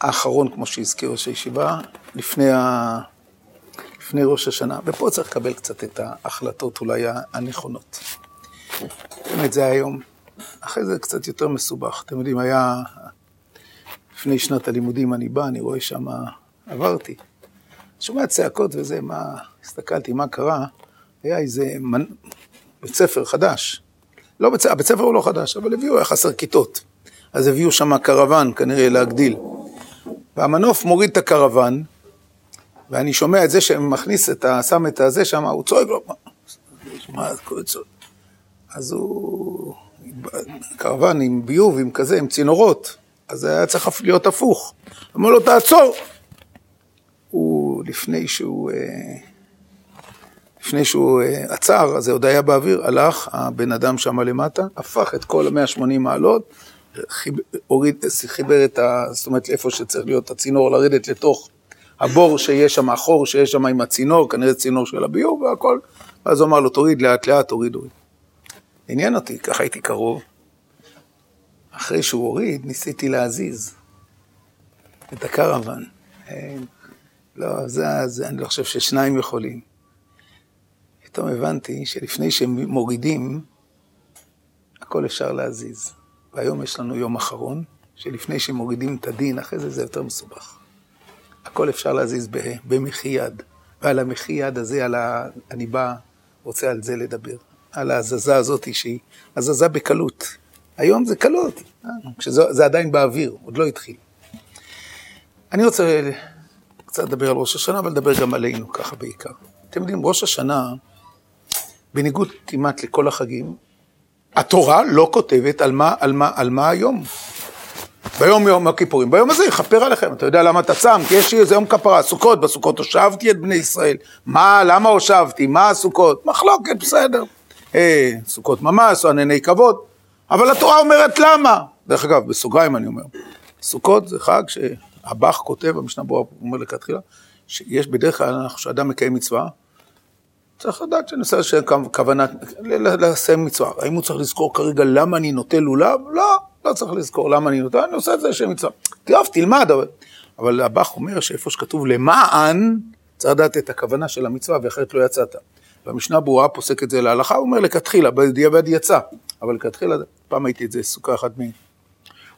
האחרון, כמו שהזכיר ראש הישיבה, לפני, ה... לפני ראש השנה, ופה צריך לקבל קצת את ההחלטות אולי הנכונות. באמת זה היום. אחרי זה קצת יותר מסובך. אתם יודעים, היה... לפני שנת הלימודים אני בא, אני רואה שם, עברתי. שומע צעקות וזה, מה... הסתכלתי מה קרה, היה איזה מנ... בית ספר חדש. לא בית, הבית ספר הוא לא חדש, אבל הביאו, היה חסר כיתות. אז הביאו שם קרוון, כנראה להגדיל. והמנוף מוריד את הקרוון, ואני שומע את זה שמכניס את ה... שם את הזה שם, הוא צועק לו, מה זה קורה צועק? אז הוא... קרוון עם ביוב, עם כזה, עם צינורות, אז היה צריך להיות הפוך. אמר לו, תעצור! הוא, לפני שהוא... אה, לפני שהוא אה, עצר, אז זה עוד היה באוויר, הלך הבן אדם שם למטה, הפך את כל ה-180 מעלות, הוריד, חיבר את ה... זאת אומרת, איפה שצריך להיות הצינור, לרדת לתוך הבור שיש שם, החור שיש שם עם הצינור, כנראה צינור של הביוב והכל, ואז הוא אמר לו, תוריד לאט לאט, תוריד, תוריד. עניין אותי, ככה הייתי קרוב. אחרי שהוא הוריד, ניסיתי להזיז את הקרוון. לא, זה, זה, אני לא חושב ששניים יכולים. פתאום הבנתי שלפני שמורידים, הכל אפשר להזיז. והיום יש לנו יום אחרון, שלפני שמורידים את הדין, אחרי זה זה יותר מסובך. הכל אפשר להזיז במחי יד. ועל המחי יד הזה, על ה... אני בא, רוצה על זה לדבר. על ההזזה הזאת שהיא הזזה בקלות. היום זה קלות, כשזה עדיין באוויר, עוד לא התחיל. אני רוצה קצת לדבר על ראש השנה, אבל לדבר גם עלינו ככה בעיקר. אתם יודעים, ראש השנה, בניגוד כמעט לכל החגים, התורה לא כותבת על מה, על מה, על מה היום. ביום יום הכיפורים, ביום הזה יכפר עליכם, אתה יודע למה אתה צם? כי יש לי איזה יום כפרה, סוכות, בסוכות הושבתי את בני ישראל. מה, למה הושבתי? מה הסוכות? מחלוקת, בסדר. אה, סוכות ממש, או ענני כבוד. אבל התורה אומרת למה. דרך אגב, בסוגריים אני אומר, סוכות זה חג שהבח כותב, המשנה ברורה אומר לכתחילה, שיש בדרך כלל, כשאדם מקיים מצווה, צריך לדעת שנושא של כוונת, לסיים מצווה. האם הוא צריך לזכור כרגע למה אני נוטה לולב? לא, לא צריך לזכור למה אני נוטה, אני עושה את זה לשם מצווה. טוב, תלמד, אבל... אבל הבח אומר שאיפה שכתוב למען, צריך לדעת את הכוונה של המצווה, ואחרת לא יצאת. והמשנה ברורה פוסק את זה להלכה, הוא אומר לכתחילה, בדיעבד יצא. אבל לכתחילה, פעם הייתי את זה סוכה אחת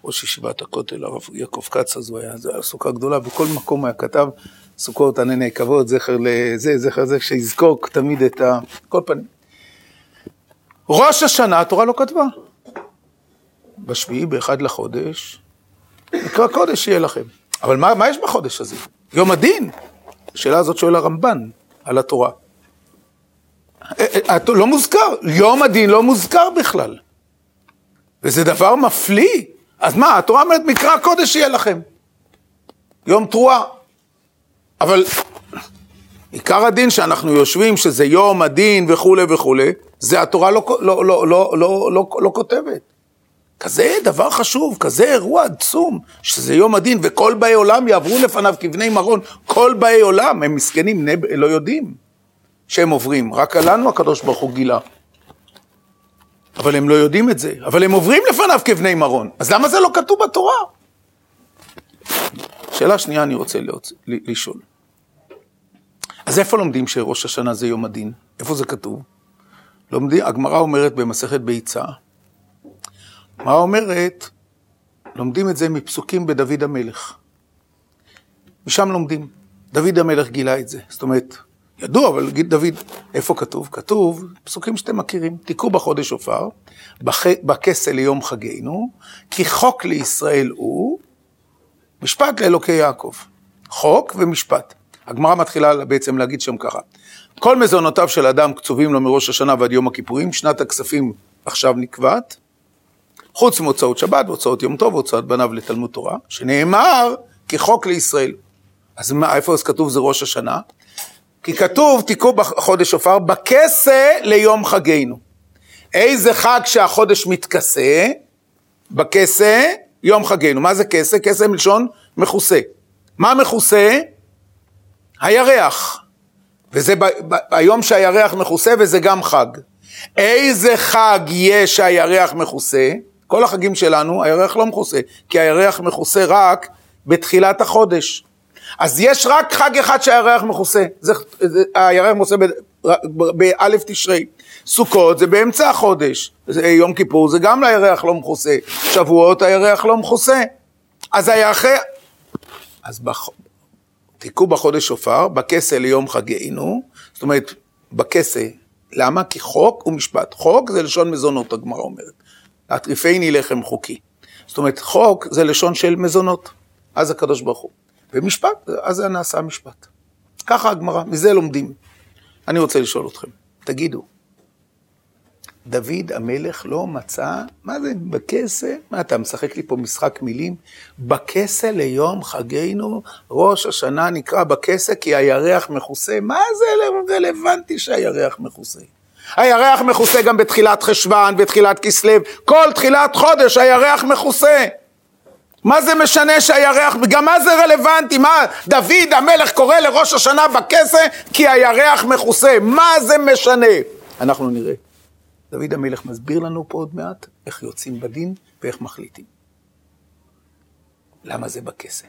מראש ישיבת הכותל, הרב יעקב כץ, אז הוא היה, זו הייתה סוכה גדולה, בכל מקום היה כתב סוכות ענני כבוד, זכר לזה, זכר לזה, שיזכור תמיד את ה... כל פנים. ראש השנה התורה לא כתבה. בשביעי, באחד לחודש, נקרא קודש יהיה לכם. אבל מה, מה יש בחודש הזה? יום הדין. השאלה הזאת שואל הרמב"ן על התורה. אה, אה, לא מוזכר, יום הדין לא מוזכר בכלל. וזה דבר מפליא. אז מה, התורה אומרת מקרא קודש יהיה לכם. יום תרועה. אבל עיקר הדין שאנחנו יושבים, שזה יום הדין וכולי וכולי, זה התורה לא, לא, לא, לא, לא, לא, לא כותבת. כזה דבר חשוב, כזה אירוע עצום, שזה יום הדין, וכל באי עולם יעברו לפניו כבני מרון, כל באי עולם, הם מסכנים, לא יודעים שהם עוברים, רק לנו הקדוש ברוך הוא גילה. אבל הם לא יודעים את זה, אבל הם עוברים לפניו כבני מרון, אז למה זה לא כתוב בתורה? שאלה שנייה אני רוצה לשאול. אז איפה לומדים שראש השנה זה יום הדין? איפה זה כתוב? לומדים, הגמרא אומרת במסכת ביצה, מה אומרת? לומדים את זה מפסוקים בדוד המלך. משם לומדים. דוד המלך גילה את זה. זאת אומרת, ידוע, אבל דוד, איפה כתוב? כתוב, פסוקים שאתם מכירים, תיקחו בחודש עופר, בכסה ליום חגנו, כי חוק לישראל הוא משפט לאלוקי יעקב. חוק ומשפט. הגמרא מתחילה בעצם להגיד שם ככה, כל מזונותיו של אדם קצובים לו מראש השנה ועד יום הכיפורים, שנת הכספים עכשיו נקבעת, חוץ מהוצאות שבת והוצאות יום טוב והוצאות בניו לתלמוד תורה, שנאמר כחוק לישראל. אז מה, איפה אז כתוב זה ראש השנה? כי כתוב, תיקחו בחודש עופר, בכסה ליום חגנו. איזה חג שהחודש מתכסה? בכסה, יום חגנו. מה זה כסה? כסה מלשון מכוסה. מה מכוסה? הירח. וזה ב, ב, היום שהירח מכוסה וזה גם חג. איזה חג יש שהירח מכוסה? כל החגים שלנו, הירח לא מכוסה, כי הירח מכוסה רק בתחילת החודש. אז יש רק חג אחד שהירח מכוסה, זה, זה, הירח מכוסה באלף תשרי. סוכות זה באמצע החודש, זה, יום כיפור זה גם לירח לא מכוסה, שבועות הירח לא מכוסה. אז אחרי... אז בח... תיקעו בחודש שופר, בכסה ליום חגנו, זאת אומרת, בכסה. למה? כי חוק הוא משפט. חוק זה לשון מזונות, הגמרא אומרת. הטריפייני לחם חוקי. זאת אומרת, חוק זה לשון של מזונות. אז הקדוש ברוך הוא. ומשפט, אז זה נעשה משפט. ככה הגמרא, מזה לומדים. אני רוצה לשאול אתכם, תגידו, דוד המלך לא מצא, מה זה, בכסה? מה אתה משחק לי פה משחק מילים? בכסה ליום חגנו, ראש השנה נקרא בכסה כי הירח מכוסה. מה זה רלוונטי שהירח מכוסה? הירח מכוסה גם בתחילת חשוון, בתחילת כסלו, כל תחילת חודש הירח מכוסה. מה זה משנה שהירח, גם מה זה רלוונטי? מה, דוד המלך קורא לראש השנה בכסה כי הירח מכוסה. מה זה משנה? אנחנו נראה. דוד המלך מסביר לנו פה עוד מעט איך יוצאים בדין ואיך מחליטים. למה זה בכסה?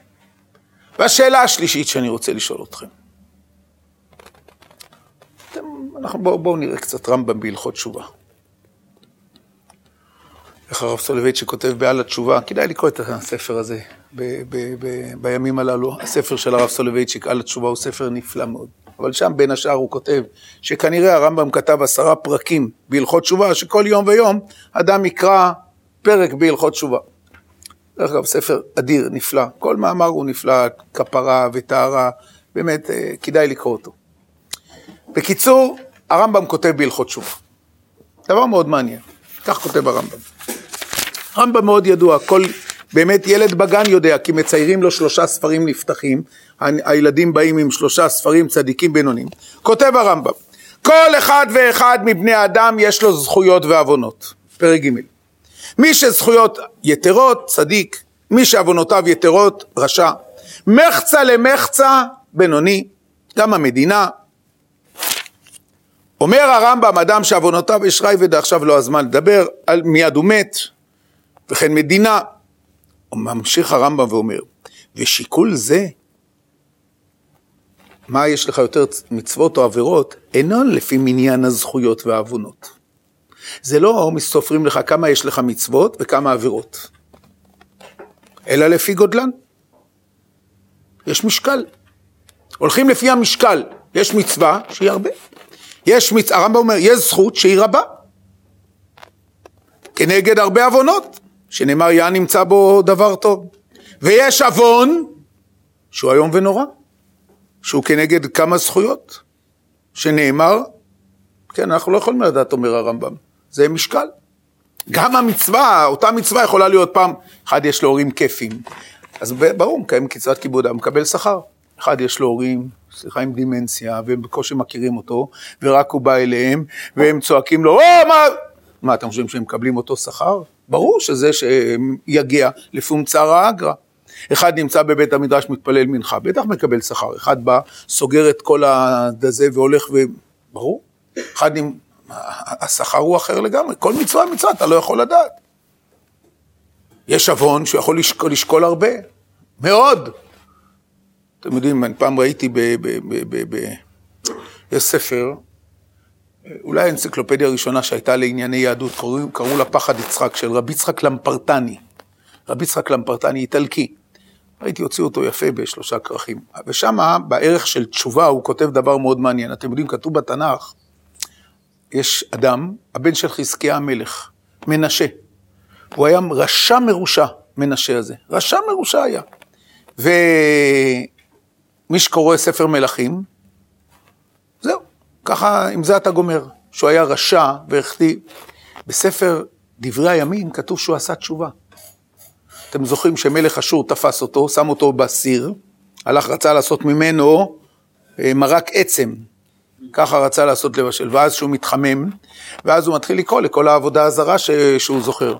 והשאלה השלישית שאני רוצה לשאול אתכם. אתם, אנחנו בואו בוא נראה קצת רמב"ם בהלכות תשובה. איך הרב סולובייצ'יק כותב בעל התשובה, כדאי לקרוא את הספר הזה ב- ב- ב- בימים הללו. הספר של הרב סולובייצ'יק על התשובה הוא ספר נפלא מאוד. אבל שם בין השאר הוא כותב שכנראה הרמב"ם כתב עשרה פרקים בהלכות תשובה, שכל יום ויום אדם יקרא פרק בהלכות תשובה. דרך אגב, ספר אדיר, נפלא. כל מאמר הוא נפלא, כפרה וטהרה, באמת אה, כדאי לקרוא אותו. בקיצור, הרמב"ם כותב בהלכות תשובה. דבר מאוד מעניין, כך כותב הרמב"ם. רמב"ם מאוד ידוע, כל באמת ילד בגן יודע, כי מציירים לו שלושה ספרים נפתחים, הילדים באים עם שלושה ספרים צדיקים בינונים. כותב הרמב"ם, כל אחד ואחד מבני אדם יש לו זכויות ועוונות. פרק ג' מי שזכויות יתרות, צדיק, מי שעוונותיו יתרות, רשע. מחצה למחצה, בינוני, גם המדינה. אומר הרמב"ם, אדם שעוונותיו יש רייבד, עכשיו לא הזמן לדבר, על מיד הוא מת, וכן מדינה. ממשיך הרמב"ם ואומר, ושיקול זה, מה יש לך יותר מצוות או עבירות, אינו לפי מניין הזכויות והעוונות. זה לא סופרים לך כמה יש לך מצוות וכמה עבירות, אלא לפי גודלן. יש משקל. הולכים לפי המשקל. יש מצווה שהיא הרבה. יש מצ... הרמב"ם אומר, יש זכות שהיא רבה. כנגד הרבה עוונות. שנאמר יא נמצא בו דבר טוב. ויש עוון שהוא איום ונורא, שהוא כנגד כמה זכויות, שנאמר, כן, אנחנו לא יכולים לדעת, אומר הרמב"ם, זה משקל. גם המצווה, אותה מצווה יכולה להיות פעם, אחד יש לו הורים כיפים, אז ברור, מקיים קצבת כיבוד, הוא מקבל שכר. אחד יש לו הורים, סליחה, עם דימנציה, והם בקושי מכירים אותו, ורק הוא בא אליהם, והם צועקים לו, או, מה... מה, אתם חושבים שהם מקבלים אותו שכר? ברור שזה שיגיע צערא אגרא. אחד נמצא בבית המדרש מתפלל מנחה, בטח מקבל שכר. אחד בא, סוגר את כל הזה והולך ו... ברור. אחד עם... השכר הוא אחר לגמרי. כל מצווה מצווה אתה לא יכול לדעת. יש עוון שיכול לשקול, לשקול הרבה, מאוד. אתם יודעים, אני פעם ראיתי ב... ב, ב, ב, ב יש ספר אולי האנציקלופדיה הראשונה שהייתה לענייני יהדות, קראו, קראו לה פחד יצחק, של רבי יצחק למפרטני. רבי יצחק למפרטני איטלקי. ראיתי, הוציאו אותו יפה בשלושה כרכים. ושם, בערך של תשובה, הוא כותב דבר מאוד מעניין. אתם יודעים, כתוב בתנ"ך, יש אדם, הבן של חזקיה המלך, מנשה. הוא היה רשע מרושע, מנשה הזה. רשע מרושע היה. ומי שקורא ספר מלכים, ככה, עם זה אתה גומר. שהוא היה רשע והחטיא. בספר דברי הימים כתוב שהוא עשה תשובה. אתם זוכרים שמלך אשור תפס אותו, שם אותו בסיר, הלך, רצה לעשות ממנו אה, מרק עצם. ככה רצה לעשות לבשל, ואז שהוא מתחמם, ואז הוא מתחיל לקרוא לכל העבודה הזרה ש... שהוא זוכר.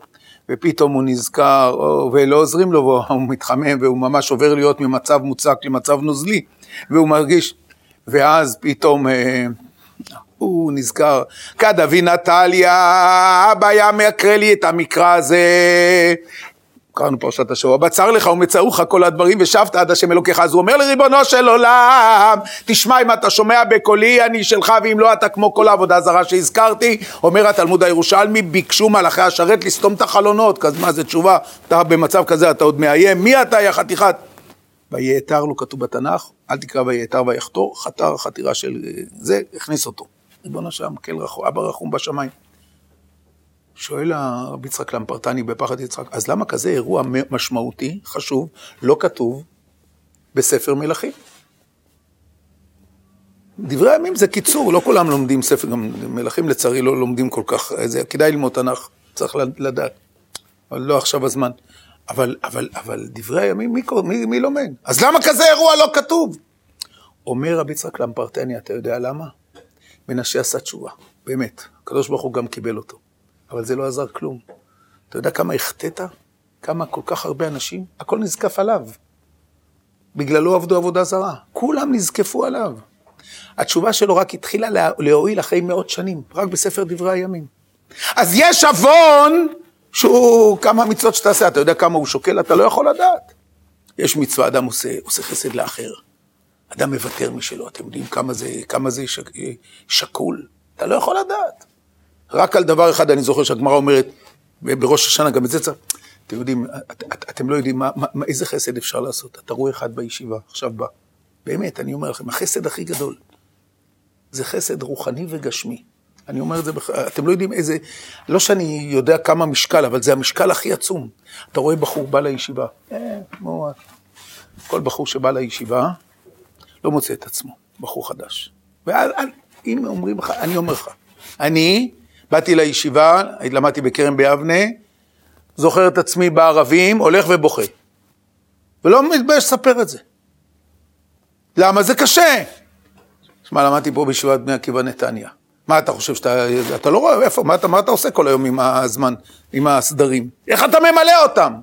ופתאום הוא נזכר, ולא עוזרים לו, והוא מתחמם, והוא ממש עובר להיות ממצב מוצק למצב נוזלי, והוא מרגיש, ואז פתאום אה, הוא נזכר, כד אבי נטליה, אבא היה מקרא לי את המקרא הזה, קראנו פרשת השבוע, בצר לך ומצאוך כל הדברים ושבת עד השם אלוקיך. אז הוא אומר לריבונו של עולם, תשמע אם אתה שומע בקולי אני שלך ואם לא אתה כמו כל העבודה הזרה שהזכרתי. אומר התלמוד הירושלמי, ביקשו מלאכי השרת לסתום את החלונות. אז מה זה תשובה? אתה במצב כזה אתה עוד מאיים, מי אתה יא חתיכת? ויעתר לו כתוב בתנ"ך, אל תקרא ויעתר ויחתור, חתר חתירה של זה, הכניס אותו. ריבונו של כל רחום, אבא רחום בשמיים. שואל הרב יצחק למפרטני בפחד יצחק, אז למה כזה אירוע משמעותי, חשוב, לא כתוב בספר מלכים? דברי הימים זה קיצור, לא כולם לומדים ספר, גם מלכים לצערי לא לומדים כל כך, זה כדאי ללמוד תנ"ך, צריך לדעת, אבל לא עכשיו הזמן. אבל, אבל, אבל דברי הימים, מי, מי, מי לומד? אז למה כזה אירוע לא כתוב? אומר רבי יצחק למפרטני, אתה יודע למה? מנשה עשה תשובה, באמת. הקדוש ברוך הוא גם קיבל אותו. אבל זה לא עזר כלום. אתה יודע כמה החטאת? כמה כל כך הרבה אנשים? הכל נזקף עליו. בגללו עבדו עבודה זרה. כולם נזקפו עליו. התשובה שלו רק התחילה להועיל אחרי מאות שנים, רק בספר דברי הימים. אז יש עוון שהוא, כמה מצוות שתעשה, אתה יודע כמה הוא שוקל, אתה לא יכול לדעת. יש מצווה, אדם עושה, עושה חסד לאחר. אדם מוותר משלו, אתם יודעים כמה זה, כמה זה שק, שקול? אתה לא יכול לדעת. רק על דבר אחד אני זוכר שהגמרא אומרת, בראש השנה גם את זה צריך, אתם יודעים, את, את, אתם לא יודעים מה, מה, איזה חסד אפשר לעשות. אתה רואה אחד בישיבה, עכשיו בא. באמת, אני אומר לכם, החסד הכי גדול זה חסד רוחני וגשמי. אני אומר את זה, בח... אתם לא יודעים איזה, לא שאני יודע כמה משקל, אבל זה המשקל הכי עצום. אתה רואה בחור בא לישיבה, אה, כמו כל בחור שבא לישיבה, לא מוצא את עצמו, בחור חדש. ואם אומרים לך, אני אומר לך, אני באתי לישיבה, למדתי בכרם ביבנה, זוכר את עצמי בערבים, הולך ובוכה. ולא מתבייש לספר את זה. למה? זה קשה. שמע, למדתי פה בישיבת בני עקיבא נתניה. מה אתה חושב שאתה, אתה לא רואה, איפה, מה אתה, מה אתה עושה כל היום עם הזמן, עם הסדרים? איך אתה ממלא אותם?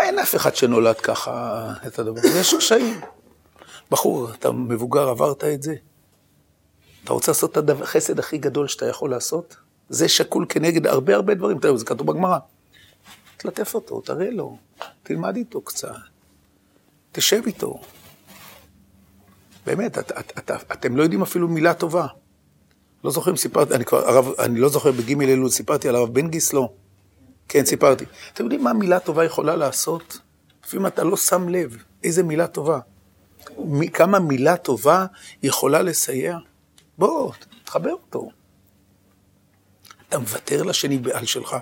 אין אף אחד שנולד ככה את הדבר הזה, יש קשיים. בחור, אתה מבוגר, עברת את זה. אתה רוצה לעשות את החסד הכי גדול שאתה יכול לעשות? זה שקול כנגד הרבה הרבה דברים. תראו, זה כתוב בגמרא. תלטף אותו, תראה לו, תלמד איתו קצת, תשב איתו. באמת, את, את, את, את, אתם לא יודעים אפילו מילה טובה. לא זוכר אם סיפרתי, אני כבר, הרב, אני לא זוכר בגימל אלול, סיפרתי על הרב בן גיסלו. כן, סיפרתי. אתם יודעים מה מילה טובה יכולה לעשות? לפעמים אתה לא שם לב איזה מילה טובה. כמה מילה טובה יכולה לסייע? בוא, תחבר אותו. אתה מוותר לשני בעל שלך.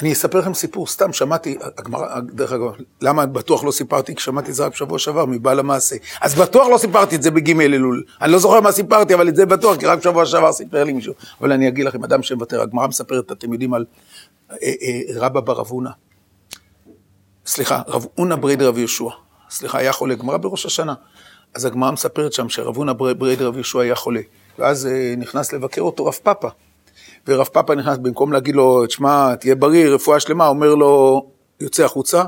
אני אספר לכם סיפור, סתם שמעתי, הגמרא, דרך אגב, למה בטוח לא סיפרתי? כי שמעתי את זה רק בשבוע שעבר, מבעל המעשה. אז בטוח לא סיפרתי את זה בג' אלול. אני לא זוכר מה סיפרתי, אבל את זה בטוח, כי רק בשבוע שעבר סיפר לי מישהו. אבל אני אגיד לכם, אדם שמוותר, הגמרא מספרת, אתם יודעים על אה, אה, רבא בר אבונה. סליחה, רב אונה ברד רב יהושע. סליחה, היה חולה, גמרא בראש השנה. אז הגמרא מספרת שם שרב הונא ברד רב יהושע היה חולה. ואז אה, נכנס לבקר אותו רב פאפה. ורב פאפה נכנס, במקום להגיד לו, תשמע, תהיה בריא, רפואה שלמה, אומר לו, יוצא החוצה,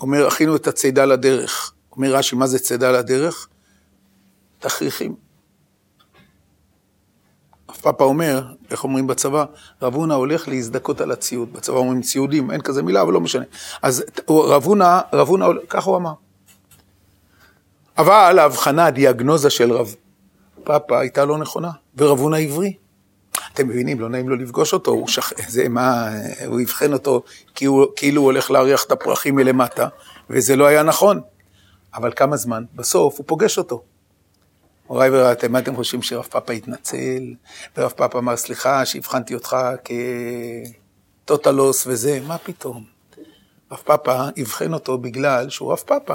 אומר, הכינו את הצידה לדרך. אומר רש"י, מה זה צידה לדרך? תכריכים. רב פאפה אומר, איך אומרים בצבא? רב הונא הולך להזדכות על הציוד. בצבא אומרים ציודים, אין כזה מילה, אבל לא משנה. אז רב הונא, רב הונא, ככה הוא אמר. אבל ההבחנה, הדיאגנוזה של רב פאפה הייתה לא נכונה, ורב הונא עברי. אתם מבינים, לא נעים לו לפגוש אותו, הוא שכ... זה מה, הוא אבחן אותו כאילו, כאילו הוא הולך להריח את הפרחים מלמטה, וזה לא היה נכון. אבל כמה זמן? בסוף הוא פוגש אותו. הוריי ורעתם, מה אתם חושבים שרב פאפה התנצל, ורב פאפה אמר, סליחה שהבחנתי אותך כטוטלוס וזה, מה פתאום? רב פאפה אבחן אותו בגלל שהוא רב פאפה.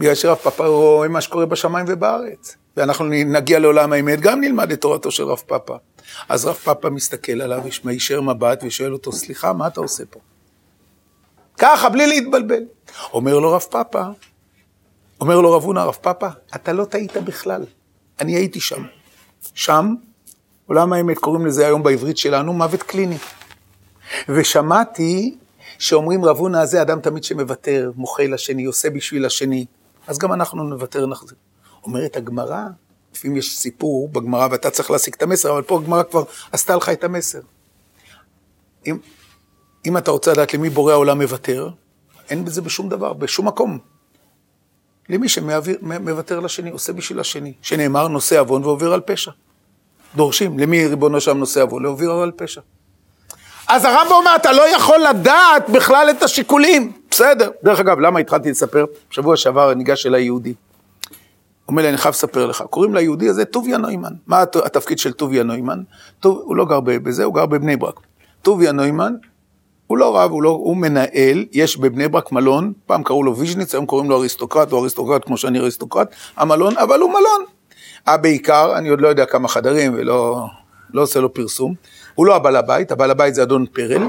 בגלל שרב פאפה רואה מה שקורה בשמיים ובארץ. ואנחנו נגיע לעולם האמת, גם נלמד את תורתו של רב פאפה. אז רב פאפה מסתכל עליו, מישר מבט ושואל אותו, סליחה, מה אתה עושה פה? ככה, בלי להתבלבל. אומר לו רב פאפה, אומר לו רב הונא, רב פאפה, אתה לא טעית בכלל, אני הייתי שם. שם, עולם האמת, קוראים לזה היום בעברית שלנו, מוות קליני. ושמעתי שאומרים רב הונא הזה אדם תמיד שמוותר, מוחה לשני, עושה בשביל השני. אז גם אנחנו נוותר נחזיר. אומרת הגמרא, לפעמים יש סיפור בגמרא ואתה צריך להשיג את המסר, אבל פה הגמרא כבר עשתה לך את המסר. אם, אם אתה רוצה לדעת למי בורא העולם מוותר, אין בזה בשום דבר, בשום מקום. למי שמוותר לשני, עושה בשביל השני. שנאמר נושא עוון ועובר על פשע. דורשים, למי ריבונו שם נושא עוון? לעובר על פשע. אז הרמב"ם אומר, אתה לא יכול לדעת בכלל את השיקולים. בסדר. דרך אגב, למה התחלתי לספר? בשבוע שעבר ניגש אליי יהודי. אומר לי, אני חייב לספר לך. קוראים ליהודי הזה טוביה נוימן. מה התפקיד של טוביה נוימן? טוב, הוא לא גר בזה, הוא גר בבני ברק. טוביה נוימן, הוא לא רב, הוא, לא, הוא מנהל, יש בבני ברק מלון, פעם קראו לו ויז'ניץ, היום קוראים לו אריסטוקרט, הוא אריסטוקרט כמו שאני אריסטוקרט, המלון, אבל הוא מלון. בעיקר, אני עוד לא יודע כמה חדרים ולא לא עושה לו פרסום. הוא לא הבעל הבית, הבעל הבית זה אדון פרל.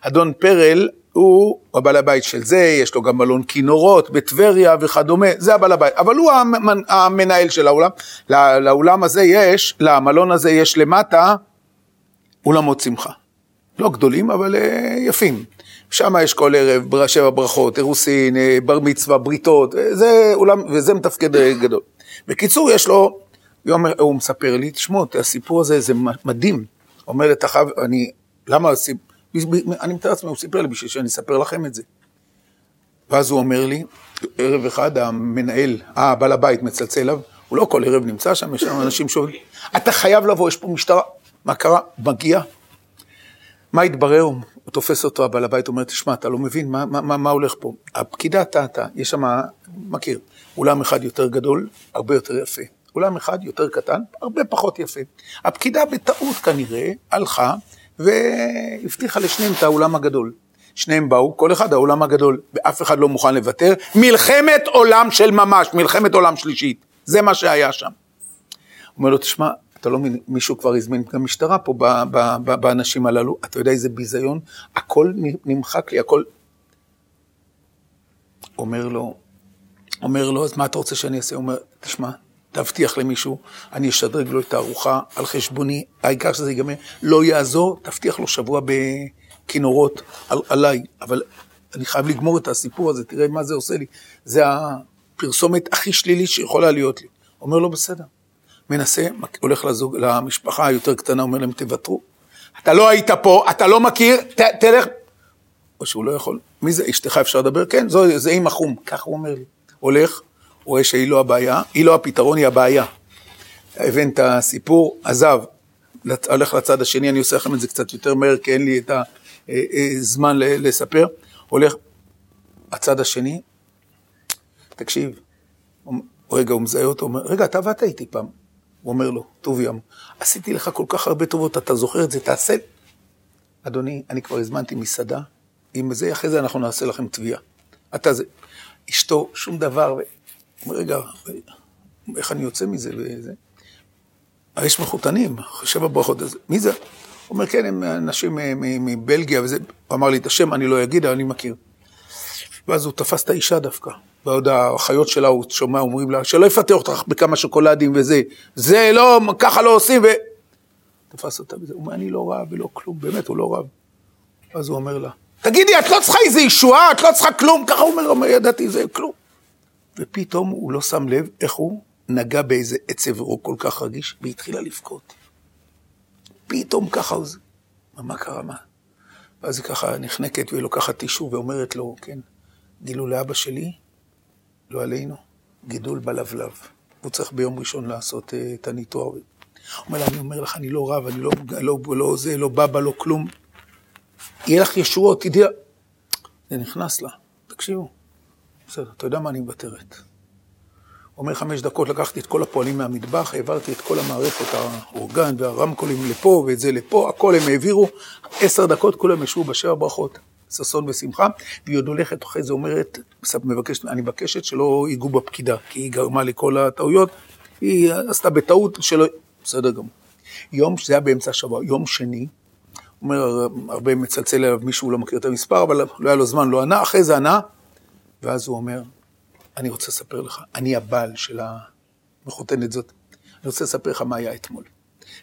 אדון פרל הוא הבעל הבית של זה, יש לו גם מלון כינורות בטבריה וכדומה, זה הבעל הבית. אבל הוא המנהל של האולם. לאולם הזה יש, למלון הזה יש למטה אולמות שמחה. לא גדולים, אבל אה, יפים. שם יש כל ערב שבע ברכות, אירוסין, אה, בר מצווה, בריתות, אה, זה אולם, וזה מתפקד גדול. בקיצור, יש לו, יום, הוא מספר לי, תשמעו, הסיפור הזה זה מדהים. אומר חייב, אני, למה, אני מתאר לעצמי, הוא סיפר לי בשביל שאני אספר לכם את זה. ואז הוא אומר לי, ערב אחד המנהל, אה, בעל הבית מצלצל אליו, הוא לא כל ערב נמצא שם, יש שם אנשים שאומרים, אתה חייב לבוא, יש פה משטרה. מה קרה? מגיע. מה התברר? הוא תופס אותו, הבעל הבית אומר, תשמע, אתה לא מבין מה, מה, מה, מה הולך פה. הפקידה טעתה, יש שם, מכיר, אולם אחד יותר גדול, הרבה יותר יפה. אולם אחד יותר קטן, הרבה פחות יפה. הפקידה בטעות כנראה הלכה והבטיחה לשניהם את האולם הגדול. שניהם באו, כל אחד האולם הגדול, ואף אחד לא מוכן לוותר. מלחמת עולם של ממש, מלחמת עולם שלישית. זה מה שהיה שם. אומר לו, תשמע, אתה לא מבין, מישהו כבר הזמין גם משטרה פה באנשים הללו, אתה יודע איזה ביזיון? הכל נמחק לי, הכל... אומר לו, אומר לו, אז מה אתה רוצה שאני אעשה? הוא אומר, תשמע, תבטיח למישהו, אני אשדרג לו את הארוחה על חשבוני, העיקר שזה ייגמר, לא יעזור, תבטיח לו שבוע בכינורות על, עליי, אבל אני חייב לגמור את הסיפור הזה, תראה מה זה עושה לי. זה הפרסומת הכי שלילית שיכולה להיות לי. אומר לו, בסדר. מנסה, הולך לזוג, למשפחה היותר קטנה, אומר להם, תוותרו. אתה לא היית פה, אתה לא מכיר, ת, תלך. או שהוא לא יכול. מי זה, אשתך אפשר לדבר? כן, זו, זה אימא חום. ככה הוא אומר לי. הולך, רואה שהיא לא הבעיה, היא לא הפתרון, היא הבעיה. הבן הסיפור, עזב, הולך לצד השני, אני עושה לכם את זה קצת יותר מהר, כי אין לי את הזמן אה, אה, לספר. הולך, הצד השני, תקשיב, רגע, הוא מזהה אותו, אומר, רגע, אתה עבדת איתי פעם. הוא אומר לו, טוב ים, עשיתי לך כל כך הרבה טובות, אתה זוכר את זה, תעשה. אדוני, אני כבר הזמנתי מסעדה, עם זה, אחרי זה אנחנו נעשה לכם תביעה. אתה זה. אשתו, שום דבר, רגע, איך אני יוצא מזה וזה? יש מחותנים, שבע ברכות, מי זה? הוא אומר, כן, הם אנשים מבלגיה וזה, הוא אמר לי את השם, אני לא אגיד, אני מכיר. ואז הוא תפס את האישה דווקא, ועוד האחיות שלה, הוא שומע, אומרים לה, שלא יפתה אותך בכמה שוקולדים וזה, זה לא, ככה לא עושים, ו... תפס אותה בזה, הוא אומר, אני לא רב ולא כלום, באמת, הוא לא רב. ואז הוא אומר לה, תגידי, את לא צריכה איזה ישועה, את לא צריכה כלום, ככה הוא אומר, ידעתי, זה כלום. ופתאום הוא לא שם לב איך הוא נגע באיזה עצב רוק כל כך רגיש, והתחילה לבכות. פתאום ככה הוא... מה קרה, מה? ואז היא ככה נחנקת ולוקחת טישו ואומרת לו, כן, גילו לאבא שלי, לא עלינו, גידול בלבלב. הוא צריך ביום ראשון לעשות uh, את הניתוח. הוא אומר לה, אני אומר לך, אני לא רב, אני לא, לא, לא זה, לא בבא, לא כלום. יהיה לך ישועות, תדעי... זה נכנס לה, תקשיבו. בסדר, אתה יודע מה, אני מוותרת. אומר חמש דקות, לקחתי את כל הפועלים מהמטבח, העברתי את כל המערכת, האורגן והרמקולים לפה ואת זה לפה, הכל הם העבירו, עשר דקות כולם ישבו בשבע ברכות, ששון ושמחה, והיא עוד הולכת אחרי זה אומרת, מבקשת, אני מבקשת שלא ייגעו בפקידה, כי היא גרמה לכל הטעויות, היא עשתה בטעות שלא, בסדר גמור. יום, זה היה באמצע השבוע, יום שני, אומר, הרבה מצלצל אליו מישהו לא מכיר את המספר, אבל לא היה לו זמן, לא ענה, אחרי זה ענה, ואז הוא אומר, אני רוצה לספר לך, אני הבעל של המחותנת זאת, אני רוצה לספר לך מה היה אתמול.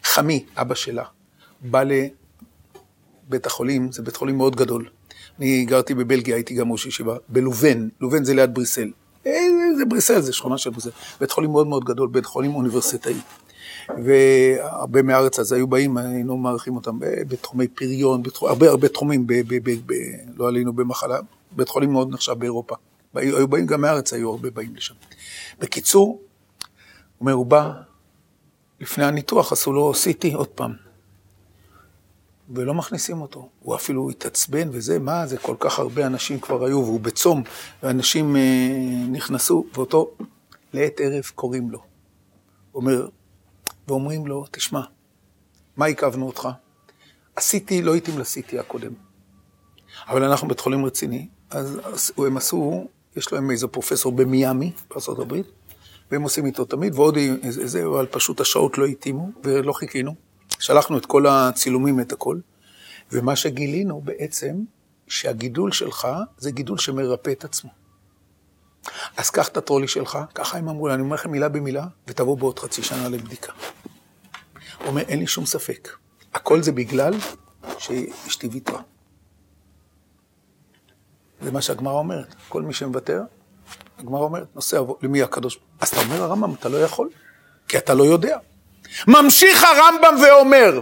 חמי, אבא שלה, בא לבית החולים, זה בית חולים מאוד גדול. אני גרתי בבלגיה, הייתי גם ראש ישיבה, בלובן, לובן זה ליד בריסל. אה, זה בריסל, זה שכונה של בריסל. בית חולים מאוד מאוד גדול, בית חולים אוניברסיטאי. והרבה מהארץ אז היו באים, היינו מארחים אותם בתחומי פריון, בתחום, הרבה הרבה תחומים, ב, ב, ב, ב, לא עלינו במחלה, בית חולים מאוד נחשב באירופה. היו, באים גם מהארץ, היו הרבה באים לשם. בקיצור, הוא אומר, הוא בא, לפני הניתוח עשו לו CT עוד פעם. ולא מכניסים אותו. הוא אפילו התעצבן וזה, מה זה, כל כך הרבה אנשים כבר היו, והוא בצום, ואנשים אה, נכנסו, ואותו לעת ערב קוראים לו. אומר, ואומרים לו, תשמע, מה עיכבנו אותך? עשיתי, לא התאים לסיטי הקודם. אבל אנחנו בית חולים רציני, אז הם עשו, יש להם איזה פרופסור במיאמי, בארה"ב, והם עושים איתו תמיד, ועוד איזה, אבל פשוט השעות לא התאימו, ולא חיכינו. שלחנו את כל הצילומים, את הכל, ומה שגילינו בעצם, שהגידול שלך זה גידול שמרפא את עצמו. אז קח את הטרולי שלך, ככה הם אמרו אני אומר לכם מילה במילה, ותבוא בעוד חצי שנה לבדיקה. הוא אומר, אין לי שום ספק. הכל זה בגלל שאשתי ויתרה. זה מה שהגמרא אומרת. כל מי שמוותר, הגמרא אומרת, נושא אבו, למי הקדוש? אז אתה אומר הרמב"ם, אתה לא יכול, כי אתה לא יודע. ממשיך הרמב"ם ואומר,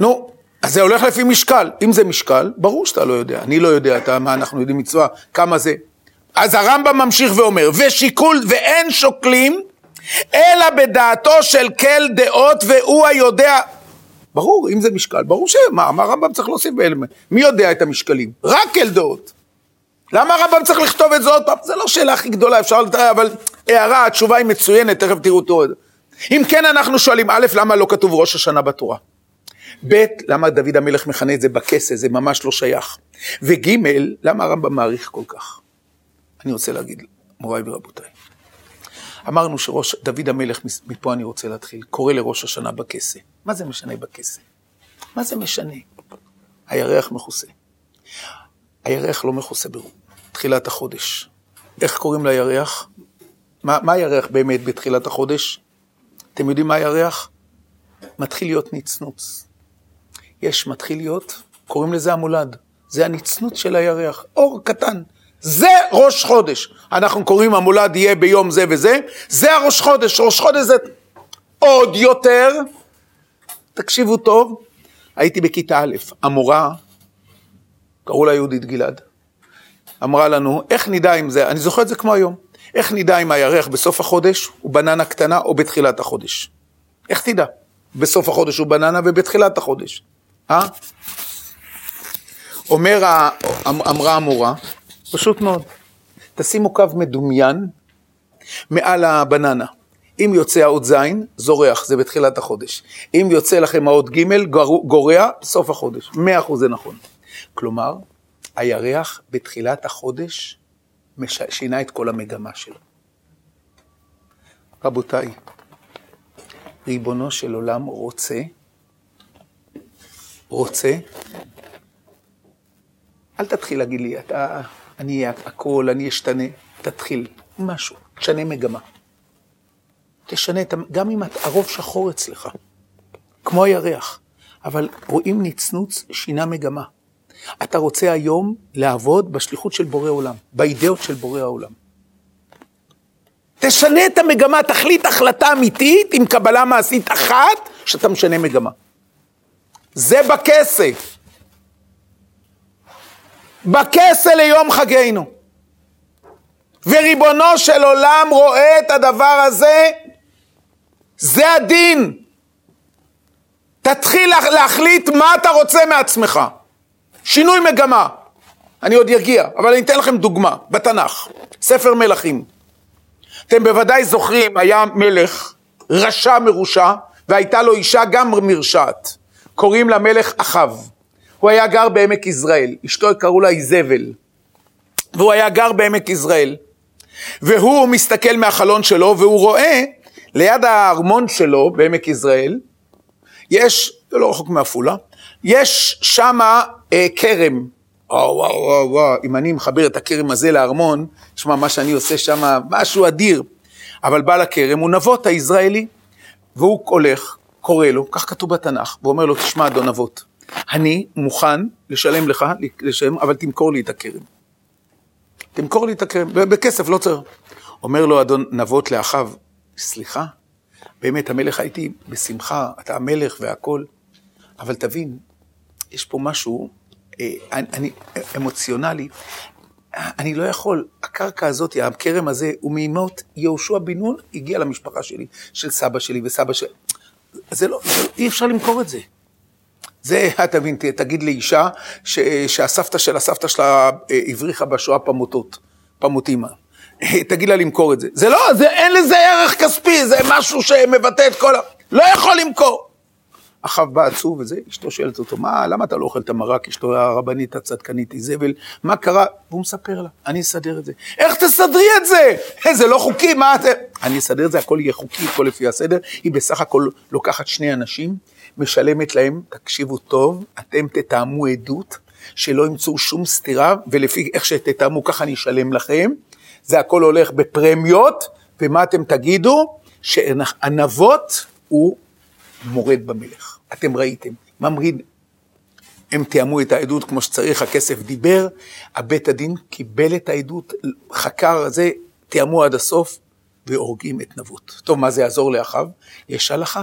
נו, אז זה הולך לפי משקל. אם זה משקל, ברור שאתה לא יודע. אני לא יודע אתה, מה אנחנו יודעים מצווה, כמה זה. אז הרמב"ם ממשיך ואומר, ושיקול, ואין שוקלים, אלא בדעתו של כל דעות והוא היודע. ברור, אם זה משקל, ברור שמה, מה הרמב"ם צריך להוסיף? מי יודע את המשקלים? רק כל דעות. למה הרמב"ם צריך לכתוב את זה עוד פעם? זו לא שאלה הכי גדולה, אפשר לתאר, אבל הערה, התשובה היא מצוינת, תכף תראו אותו. אם כן אנחנו שואלים, א', למה לא כתוב ראש השנה בתורה? ב', למה דוד המלך מכנה את זה בכסה, זה ממש לא שייך. וג', למה הרמב"ם מעריך כל כך? אני רוצה להגיד, מוריי ורבותיי, אמרנו שראש, דוד המלך, מפה אני רוצה להתחיל, קורא לראש השנה בכסה. מה זה משנה בכסה? מה זה משנה? הירח מכוסה. הירח לא מכוסה בתחילת החודש. איך קוראים לירח? מה, מה הירח באמת בתחילת החודש? אתם יודעים מה הירח? מתחיל להיות נצנוץ. יש, מתחיל להיות, קוראים לזה המולד. זה הנצנות של הירח, אור קטן. זה ראש חודש. אנחנו קוראים המולד יהיה ביום זה וזה, זה הראש חודש. ראש חודש זה עוד יותר, תקשיבו טוב, הייתי בכיתה א', המורה, קראו לה יהודית גלעד, אמרה לנו, איך נדע אם זה, אני זוכר את זה כמו היום, איך נדע אם הירח בסוף החודש הוא בננה קטנה או בתחילת החודש? איך תדע? בסוף החודש הוא בננה ובתחילת החודש. אה? אומר, אמרה המורה, פשוט מאוד, תשימו קו מדומיין מעל הבננה. אם יוצא האות ז', זורח, זה בתחילת החודש. אם יוצא לכם האות ג', גורע, סוף החודש. מאה אחוז זה נכון. כלומר, הירח בתחילת החודש שינה את כל המגמה שלו. רבותיי, ריבונו של עולם רוצה, רוצה, אל תתחיל להגיד לי, אתה, אני אהיה הכל, אני אשתנה, תתחיל, משהו, תשנה מגמה. תשנה את, גם אם הרוב שחור אצלך, כמו הירח, אבל רואים נצנוץ, שינה מגמה. אתה רוצה היום לעבוד בשליחות של בורא עולם, באידאות של בורא העולם. תשנה את המגמה, תחליט החלטה אמיתית עם קבלה מעשית אחת, שאתה משנה מגמה. זה בכסף. בכסה ליום חגנו. וריבונו של עולם רואה את הדבר הזה, זה הדין. תתחיל להחליט מה אתה רוצה מעצמך. שינוי מגמה. אני עוד אגיע, אבל אני אתן לכם דוגמה, בתנ"ך, ספר מלכים. אתם בוודאי זוכרים, היה מלך רשע מרושע, והייתה לו אישה גם מרשעת. קוראים לה מלך אחאב. הוא היה גר בעמק יזרעאל, אשתו קראו לה איזבל. והוא היה גר בעמק יזרעאל. והוא מסתכל מהחלון שלו, והוא רואה ליד הארמון שלו בעמק יזרעאל, יש, זה לא רחוק מעפולה, יש שמה אה, כרם. וואו, וואו, וואו, וואו, אם אני מחבר את הכרם הזה לארמון, תשמע, מה שאני עושה שם, משהו אדיר. אבל בעל הכרם הוא נבות היזרעאלי, והוא הולך, קורא לו, כך כתוב בתנ"ך, ואומר לו, תשמע, אדון נבות, אני מוכן לשלם לך, לשלם, אבל תמכור לי את הכרם. תמכור לי את הכרם, בכסף, לא צריך. אומר לו אדון נבות לאחיו, סליחה, באמת, המלך הייתי בשמחה, אתה המלך והכול, אבל תבין, יש פה משהו, אה, אני, אמוציונלי, אני לא יכול, הקרקע הזאת, הכרם הזה, הוא מימות יהושע בן נון הגיע למשפחה שלי, של סבא שלי וסבא שלי. זה לא, אי אפשר למכור את זה. זה, אתה מבין, תגיד לאישה ש, שהסבתא של הסבתא שלה אה, הבריחה בשואה פמוטות, פמוטימה. תגיד לה למכור את זה. זה לא, זה, אין לזה ערך כספי, זה משהו שמבטא את כל ה... לא יכול למכור. אחאב בא עצוב וזה, אשתו שואלת אותו, מה, למה אתה לא אוכל את המרק? אשתו הרבנית הצדקנית איזבל, מה קרה? והוא מספר לה, אני אסדר את זה. איך תסדרי את זה? זה לא חוקי, מה את... אני אסדר את זה, הכל יהיה חוקי, הכל לפי הסדר. היא בסך הכל לוקחת שני אנשים, משלמת להם, תקשיבו טוב, אתם תתאמו עדות, שלא ימצאו שום סתירה, ולפי איך שתתאמו ככה אני אשלם לכם. זה הכל הולך בפרמיות, ומה אתם תגידו? שהנבות הוא מורד במלך. אתם ראיתם, ממריד. הם תיאמו את העדות כמו שצריך, הכסף דיבר, הבית הדין קיבל את העדות, חקר זה, תיאמו עד הסוף, והורגים את נבות. טוב, מה זה יעזור לאחיו? יש הלכה.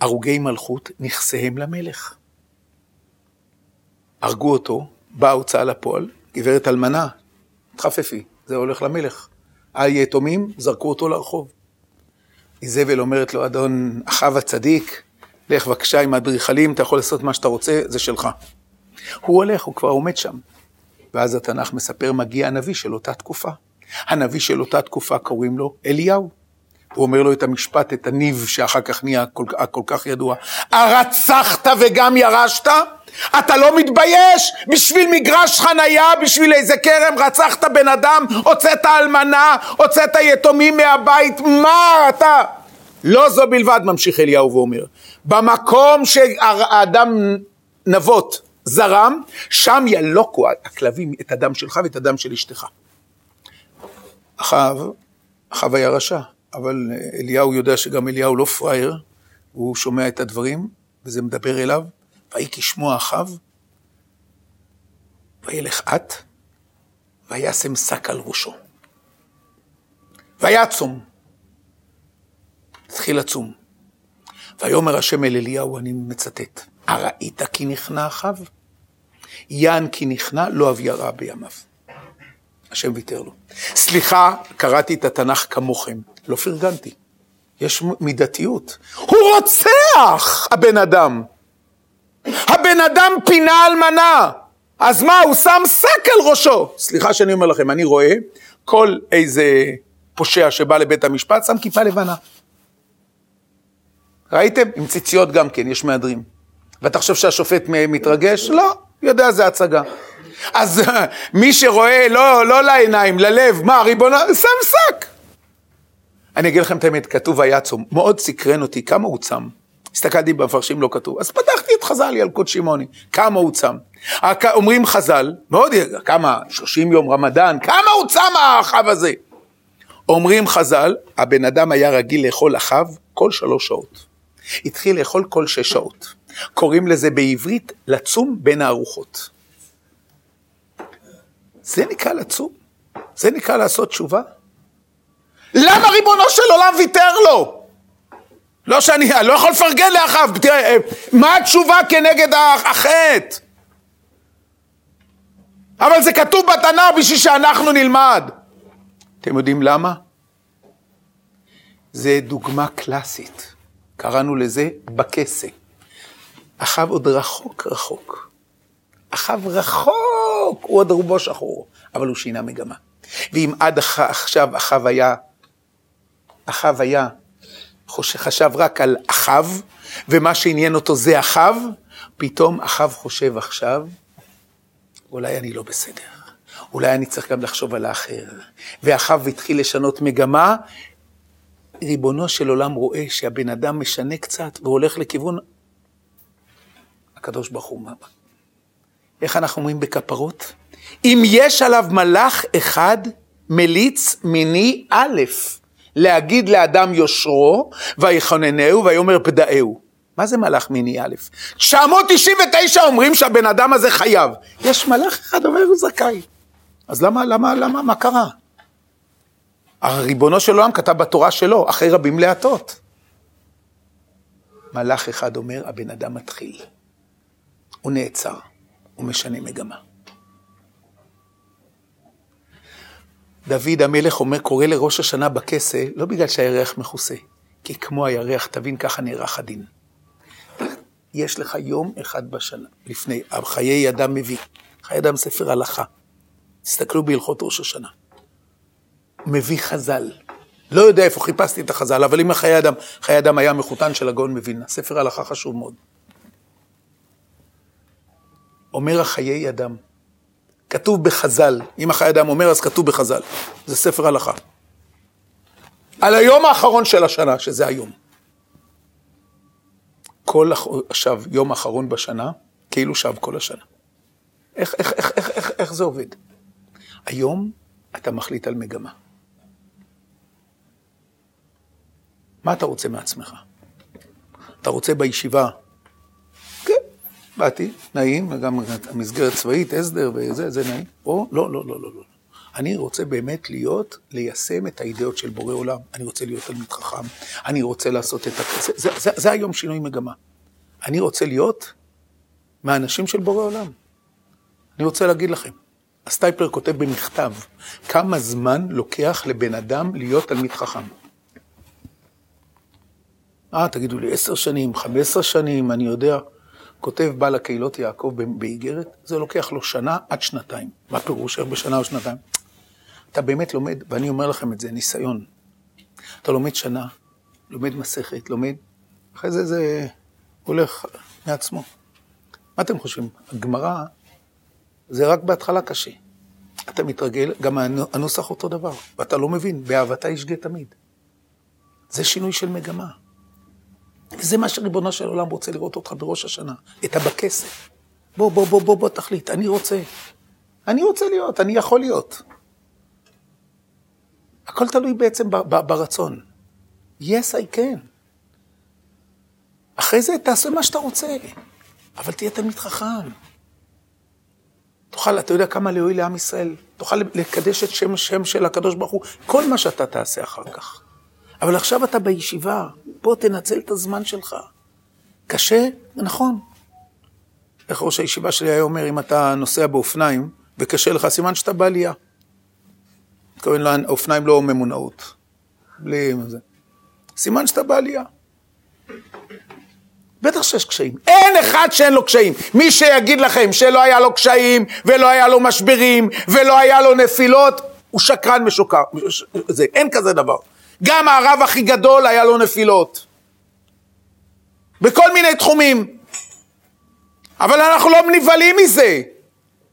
הרוגי מלכות, נכסיהם למלך. הרגו אותו, באה הוצאה לפועל, גברת אלמנה, תחפפי, זה הולך למלך. היתומים, זרקו אותו לרחוב. איזבל אומרת לו, אדון אחאב הצדיק, לך בבקשה עם האדריכלים, אתה יכול לעשות מה שאתה רוצה, זה שלך. הוא הולך, הוא כבר עומד שם. ואז התנ"ך מספר, מגיע הנביא של אותה תקופה. הנביא של אותה תקופה קוראים לו אליהו. הוא אומר לו את המשפט, את הניב שאחר כך נהיה כל, כל כך ידוע. הרצחת וגם ירשת? אתה לא מתבייש? בשביל מגרש חנייה, בשביל איזה כרם, רצחת בן אדם, הוצאת אלמנה, הוצאת יתומים מהבית, מה אתה? לא זו בלבד, ממשיך אליהו ואומר, במקום שהאדם נבות זרם, שם ילוקו הכלבים את הדם שלך ואת הדם של אשתך. אחאב, אחאב היה רשע, אבל אליהו יודע שגם אליהו לא פראייר, הוא שומע את הדברים, וזה מדבר אליו, ויהי כשמוע אחאב, וילך את, וישם שק על ראשו. ויעצום, התחיל לצום. ויאמר השם אל אליהו, אני מצטט, הראית כי נכנע אחאב? יען כי נכנע, לא אביא הרע בימיו. השם ויתר לו. סליחה, קראתי את התנ"ך כמוכם, לא פרגנתי. יש מידתיות. הוא רוצח, הבן אדם. הבן אדם פינה אלמנה. אז מה, הוא שם שק על ראשו. סליחה שאני אומר לכם, אני רואה כל איזה פושע שבא לבית המשפט, שם כיפה לבנה. ראיתם? עם ציציות גם כן, יש מהדרים. ואתה חושב שהשופט מתרגש? לא, יודע זה הצגה. אז מי שרואה, לא, לא לעיניים, ללב, מה, ריבונו, שם שק. אני אגיד לכם את האמת, כתוב היצום, מאוד סקרן אותי, כמה הוא צם. הסתכלתי במפרשים, לא כתוב. אז פתחתי את חז"ל, ילקוט שמעוני, כמה הוא צם. אומרים חז"ל, מאוד, כמה, 30 יום רמדאן, כמה הוא צם האחב הזה? אומרים חז"ל, הבן אדם היה רגיל לאכול אחב כל שלוש שעות. התחיל לאכול כל שש שעות. קוראים לזה בעברית לצום בין הארוחות. זה נקרא לצום? זה נקרא לעשות תשובה? למה ריבונו של עולם ויתר לו? לא שאני, אני לא יכול לפרגן לאחיו, תראה, מה התשובה כנגד החטא? אבל זה כתוב בתנ"ך בשביל שאנחנו נלמד. אתם יודעים למה? זה דוגמה קלאסית. קראנו לזה בכסה. אחאב עוד רחוק רחוק. אחאב רחוק, הוא עוד רובו שחור, אבל הוא שינה מגמה. ואם עד עכשיו אחאב היה, אחאב היה, חשב רק על אחאב, ומה שעניין אותו זה אחאב, פתאום אחאב חושב עכשיו, אולי אני לא בסדר, אולי אני צריך גם לחשוב על האחר. ואחאב התחיל לשנות מגמה, ריבונו של עולם רואה שהבן אדם משנה קצת והולך לכיוון הקדוש ברוך הוא. איך אנחנו אומרים בכפרות? אם יש עליו מלאך אחד, מליץ מיני א', להגיד לאדם יושרו, ויחוננהו, ויאמר פדאהו. מה זה מלאך מיני א'? 999 אומרים שהבן אדם הזה חייב. יש מלאך אחד, אומר הוא זכאי. אז למה, למה, למה, מה קרה? הריבונו של עולם כתב בתורה שלו, אחרי רבים להטות. מלאך אחד אומר, הבן אדם מתחיל. הוא נעצר, הוא משנה מגמה. דוד המלך אומר, קורא לראש השנה בכסה, לא בגלל שהירח מכוסה, כי כמו הירח, תבין, ככה נערך הדין. יש לך יום אחד בשנה, לפני, חיי אדם מביא, חיי אדם ספר הלכה. תסתכלו בהלכות ראש השנה. מביא חז"ל. לא יודע איפה חיפשתי את החז"ל, אבל אם החיי אדם, חיי אדם היה מחותן של הגאון מווילנה, ספר הלכה חשוב מאוד. אומר החיי אדם. כתוב בחז"ל, אם החיי אדם אומר אז כתוב בחז"ל, זה ספר הלכה. על היום האחרון של השנה, שזה היום. כל עכשיו, יום אחרון בשנה, כאילו שב כל השנה. איך, איך, איך, איך, איך, איך זה עובד? היום אתה מחליט על מגמה. מה אתה רוצה מעצמך? אתה רוצה בישיבה? באתי, נעים, גם המסגרת צבאית, הסדר וזה, זה נעים. או לא, לא, לא, לא, לא. אני רוצה באמת להיות, ליישם את האידאות של בורא עולם. אני רוצה להיות תלמיד חכם, אני רוצה לעשות את הכסף. זה, זה, זה היום שינוי מגמה. אני רוצה להיות מהאנשים של בורא עולם. אני רוצה להגיד לכם, הסטייפלר כותב במכתב, כמה זמן לוקח לבן אדם להיות תלמיד חכם. אה, תגידו לי, עשר שנים, חמש עשרה שנים, אני יודע. כותב בעל הקהילות יעקב באיגרת, זה לוקח לו שנה עד שנתיים. מה פירוש, איך בשנה או שנתיים? אתה באמת לומד, ואני אומר לכם את זה, ניסיון. אתה לומד שנה, לומד מסכת, לומד, אחרי זה זה הולך מעצמו. מה אתם חושבים? הגמרא זה רק בהתחלה קשה. אתה מתרגל, גם הנוסח אותו דבר, ואתה לא מבין, באהבתה ישגה תמיד. זה שינוי של מגמה. זה מה שריבונו של עולם רוצה לראות אותך בראש השנה, את הבכסף. בוא, בוא, בוא, בוא, בוא, תחליט, אני רוצה. אני רוצה להיות, אני יכול להיות. הכל תלוי בעצם ברצון. yes, I can. אחרי זה תעשה מה שאתה רוצה, אבל תהיה תלמיד חכם. תוכל, אתה יודע כמה להועיל לעם ישראל, תוכל לקדש את שם השם של הקדוש ברוך הוא, כל מה שאתה תעשה אחר כך. אבל עכשיו אתה בישיבה, בוא תנצל את הזמן שלך. קשה, נכון. איך ראש הישיבה שלי היה אומר, אם אתה נוסע באופניים וקשה לך, סימן שאתה בעלייה. מתכוון לאופניים לא ממונעות. בלי זה. סימן שאתה בעלייה. בטח שיש קשיים. אין אחד שאין לו קשיים. מי שיגיד לכם שלא היה לו קשיים, ולא היה לו משברים, ולא היה לו נפילות, הוא שקרן משוקר. זה, אין כזה דבר. גם הרב הכי גדול היה לו נפילות. בכל מיני תחומים. אבל אנחנו לא נבהלים מזה.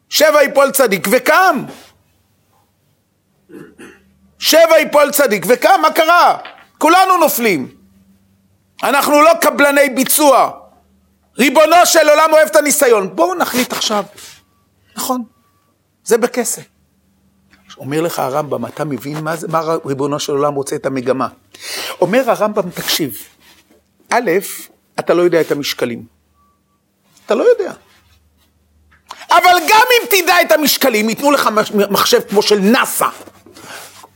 שבע יפול צדיק וקם. שבע יפול צדיק וקם, מה קרה? כולנו נופלים. אנחנו לא קבלני ביצוע. ריבונו של עולם אוהב את הניסיון. בואו נחליט עכשיו. נכון, זה בכסף. אומר לך הרמב"ם, אתה מבין מה, זה, מה ריבונו של עולם רוצה את המגמה? אומר הרמב"ם, תקשיב, א', אתה לא יודע את המשקלים. אתה לא יודע. אבל גם אם תדע את המשקלים, ייתנו לך מחשב כמו של נאסא,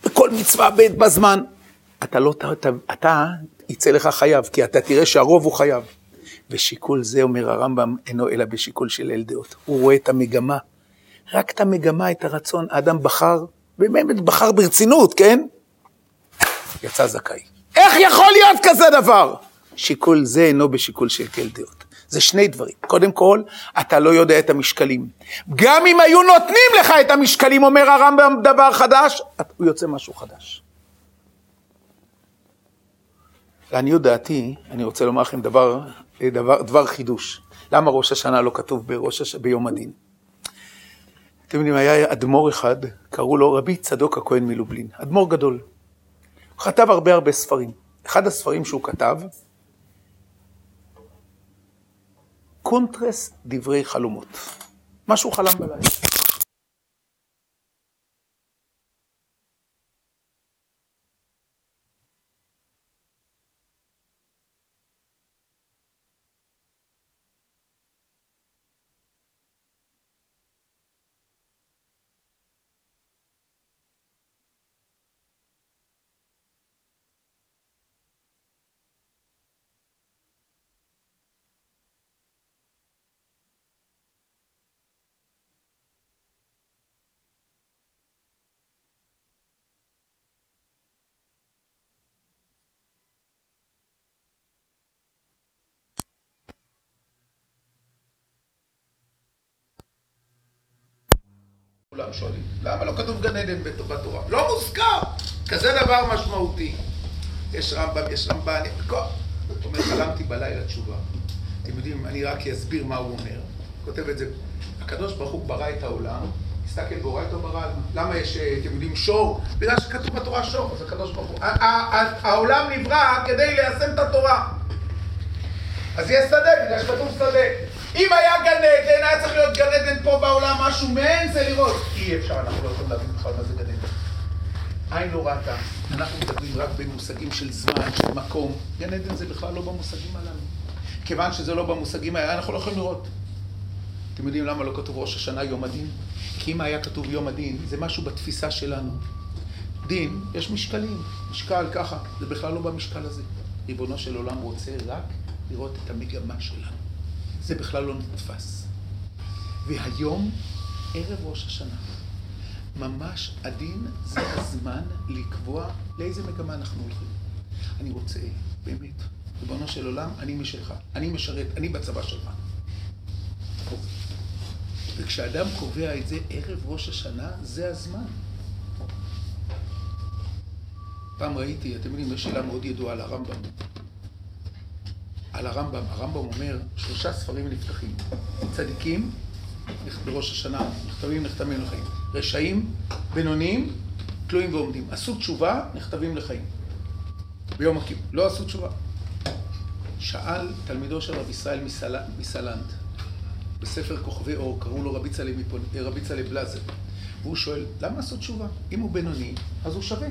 בכל מצווה בעת בזמן, אתה לא, אתה, אתה יצא לך חייב, כי אתה תראה שהרוב הוא חייב. ושיקול זה, אומר הרמב"ם, אינו אלא בשיקול של אל דעות. הוא רואה את המגמה, רק את המגמה, את הרצון. האדם בחר, באמת בחר ברצינות, כן? יצא זכאי. איך יכול להיות כזה דבר? שיקול זה אינו בשיקול של כל דעות. זה שני דברים. קודם כל, אתה לא יודע את המשקלים. גם אם היו נותנים לך את המשקלים, אומר הרמב"ם דבר חדש, הוא יוצא משהו חדש. לעניות דעתי, אני רוצה לומר לכם דבר, דבר, דבר חידוש. למה ראש השנה לא כתוב בראש הש... ביום הדין? אתם יודעים, היה אדמו"ר אחד, קראו לו רבי צדוק הכהן מלובלין, אדמו"ר גדול. הוא כתב הרבה הרבה ספרים. אחד הספרים שהוא כתב, קונטרס דברי חלומות. מה שהוא חלם בלילה. כולם שואלים, למה לא כתוב גן עדן בתורה? לא מוזכר! כזה דבר משמעותי. יש רמב"ם, יש רמב"ן, זאת אומרת, חלמתי בלילה תשובה. אתם יודעים, אני רק אסביר מה הוא אומר. כותב את זה, הקדוש ברוך הוא ברא את העולם, הסתכל באורייתו ברא, למה יש, אתם יודעים, שור? בגלל שכתוב בתורה שור, אז הקדוש ברוך הוא. העולם נברא כדי ליישם את התורה. אז יש שדה, בגלל שכתוב שדה. אם היה גן עדן, היה צריך להיות גן עדן פה בעולם, משהו מעין זה לראות. אי אפשר, אנחנו לא יכולים להבין בכלל מה זה גן עדן. עין לא ראתה. אנחנו מדברים רק במושגים של זמן, של מקום. גן עדן זה בכלל לא במושגים הללו. כיוון שזה לא במושגים האלה, אנחנו לא יכולים לראות. אתם יודעים למה לא כתוב ראש השנה יום הדין? כי אם היה כתוב יום הדין, זה משהו בתפיסה שלנו. דין, יש משקלים, משקל ככה, זה בכלל לא במשקל הזה. ריבונו של עולם רוצה רק לראות את המגמה שלנו. זה בכלל לא נתפס. והיום, ערב ראש השנה, ממש הדין זה הזמן לקבוע לאיזה מגמה אנחנו הולכים. אני רוצה, באמת, ריבונו של עולם, אני משלך, אני משרת, אני בצבא שלך. וכשאדם קובע את זה ערב ראש השנה, זה הזמן. פעם ראיתי, אתם יודעים, יש שאלה מאוד ידועה על הרמב"ם. על הרמב"ם, הרמב"ם אומר, שלושה ספרים נפתחים. צדיקים, בראש השנה, נכתבים, נחתמים לחיים. רשעים, בינוניים, תלויים ועומדים. עשו תשובה, נכתבים לחיים. ביום הכיפור. לא עשו תשובה. שאל תלמידו של רב ישראל מסלנט, בספר כוכבי אור, קראו לו רבי צלב בלאזר. והוא שואל, למה עשו תשובה? אם הוא בינוני, אז הוא שווה.